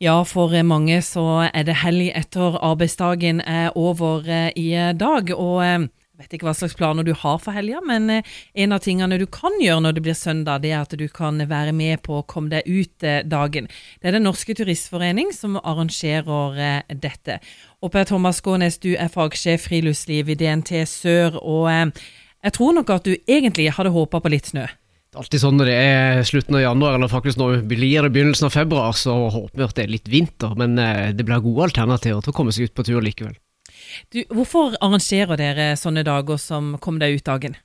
Ja, for mange så er det helg etter arbeidsdagen er over eh, i dag. Og eh, jeg vet ikke hva slags planer du har for helga, men eh, en av tingene du kan gjøre når det blir søndag, det er at du kan være med på å komme deg ut-dagen. Det er Den norske turistforening som arrangerer dette. Og Per Thomas Skånes, du er fagsjef friluftsliv i DNT Sør, og jeg tror nok at du egentlig hadde håpa på litt snø? Det er alltid sånn når det er slutten av januar, eller faktisk når blir det begynnelsen av februar, så håper vi at det er litt vinter, men eh, det blir gode alternativer til å komme seg ut på tur likevel. Du, hvorfor arrangerer dere sånne dager som Kom deg ut-dagen?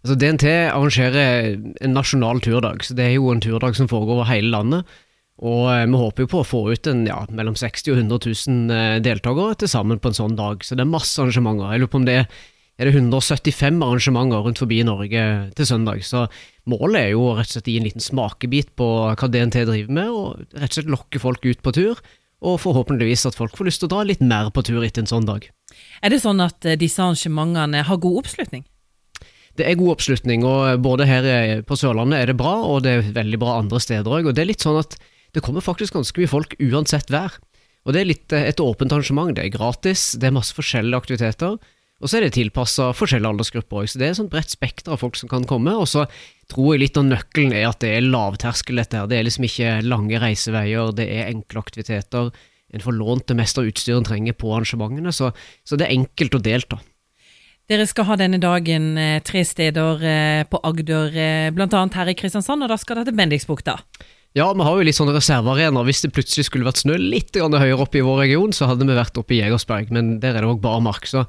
Altså, DNT arrangerer en nasjonal turdag, så det er jo en turdag som foregår over hele landet. Og eh, vi håper jo på å få ut en, ja, mellom 60 og 100 000 eh, deltakere til sammen på en sånn dag, så det er masse arrangementer. Jeg lurer på om det er er det 175 arrangementer rundt forbi Norge til søndag. Så målet er jo rett og slett å gi en liten smakebit på hva DNT driver med, og rett og slett lokke folk ut på tur. Og forhåpentligvis at folk får lyst til å dra litt mer på tur etter en sånn dag. Er det sånn at eh, disse arrangementene har god oppslutning? Det er god oppslutning, og både her på Sørlandet er det bra, og det er veldig bra andre steder òg. Og det er litt sånn at det kommer faktisk ganske mye folk uansett vær. Og det er litt eh, et åpent arrangement. Det er gratis, det er masse forskjellige aktiviteter. Og så er det tilpassa forskjellige aldersgrupper òg, så det er et sånt bredt spekter av folk som kan komme. Og så tror jeg litt av nøkkelen er at det er lavterskel, dette her. Det er liksom ikke lange reiseveier, det er enkle aktiviteter. En får lånt det meste av utstyret en trenger på arrangementene, så, så, det er enkelt å delta. Dere skal ha denne dagen eh, tre steder eh, på Agder, eh, bl.a. her i Kristiansand, og da skal dere til Bendiksbukta. Ja, vi har jo litt sånne reservearenaer. Hvis det plutselig skulle vært snø litt høyere oppe i vår region, så hadde vi vært oppe i Jegersberg, men der er det òg barmark. Så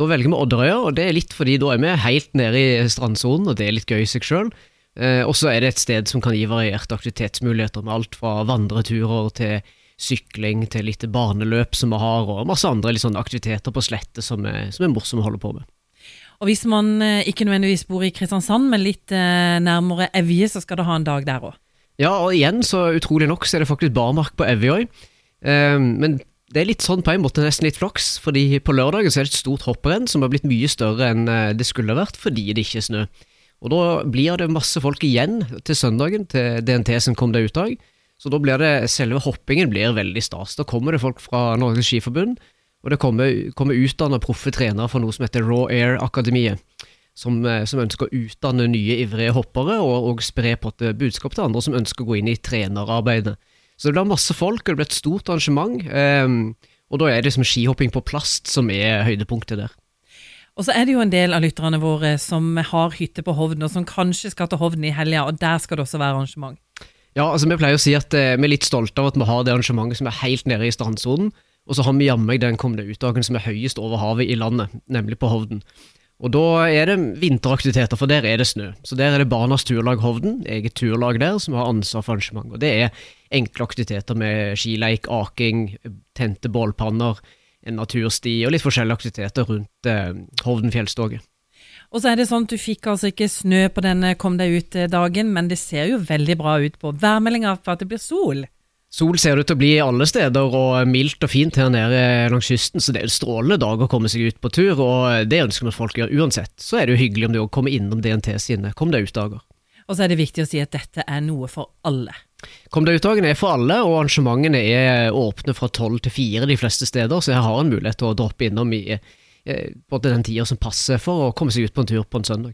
da velger vi Odderøya, og det er litt fordi da er vi helt nede i strandsonen, og det er litt gøy i seg sjøl. Eh, og så er det et sted som kan gi varierte aktivitetsmuligheter, med alt fra vandreturer til sykling til litt barneløp som vi har, og masse andre sånne aktiviteter på slettet som er, som er morsomme å holde på med. Og Hvis man eh, ikke nødvendigvis bor i Kristiansand, men litt eh, nærmere Evje, så skal det ha en dag der òg? Ja, og igjen, så utrolig nok, så er det faktisk barmark på Evje òg. Eh, men det er litt sånn på en måte nesten litt flaks, fordi på lørdagen så er det et stort hopprenn som har blitt mye større enn eh, det skulle vært fordi det ikke er snø. Og da blir det masse folk igjen til søndagen, til DNT som kom det ut av. Så da blir det, selve hoppingen blir veldig stas. Da kommer det folk fra Norges Skiforbund, og det kommer, kommer utdanna proffe trenere fra noe som heter Raw Air Akademiet. Som, eh, som, ønsker å utdanne nye ivrige hoppere, og, og spre på et budskap til andre som ønsker å gå inn i trenerarbeidet. Så det blir masse folk, og det blir et stort arrangement. Um, og da er det liksom skihopping på plast som er høydepunktet der. Og så er det jo en del av lytterne våre som har hytte på Hovden, og som kanskje skal til Hovden i helga, og der skal det også være arrangement. Ja, altså vi pleier å si at eh, vi er litt stolte av at vi har det arrangementet som er helt nede i strandsonen, og så har vi jammen den kommende utdagen som er høyest over havet i landet, nemlig på Hovden. Og da er det vinteraktiviteter, for der er det snø. Så der er det Barnas Turlag Hovden, eget turlag der, som har ansvar for arrangementet. Og det er enkle aktiviteter med skileik, aking, tente bålpanner, en natursti og litt forskjellige aktiviteter rundt eh, Hovden fjellstoget. Og så er det sånn at Du fikk altså ikke snø på denne kom deg ut-dagen, men det ser jo veldig bra ut på værmeldinga for at det blir sol. Sol ser det ut til å bli alle steder, og mildt og fint her nede langs kysten, så det er en strålende dag å komme seg ut på tur, og det ønsker vi at folk gjør uansett. Så er det jo hyggelig om du òg kommer innom DNT sine Kom deg ut-dager. Og så er det viktig å si at dette er noe for alle. Kom deg ut-dagene er for alle, og arrangementene er åpne fra tolv til fire de fleste steder, så jeg har en mulighet til å droppe innom i, eh, på den tida som passer for å komme seg ut på en tur på en søndag.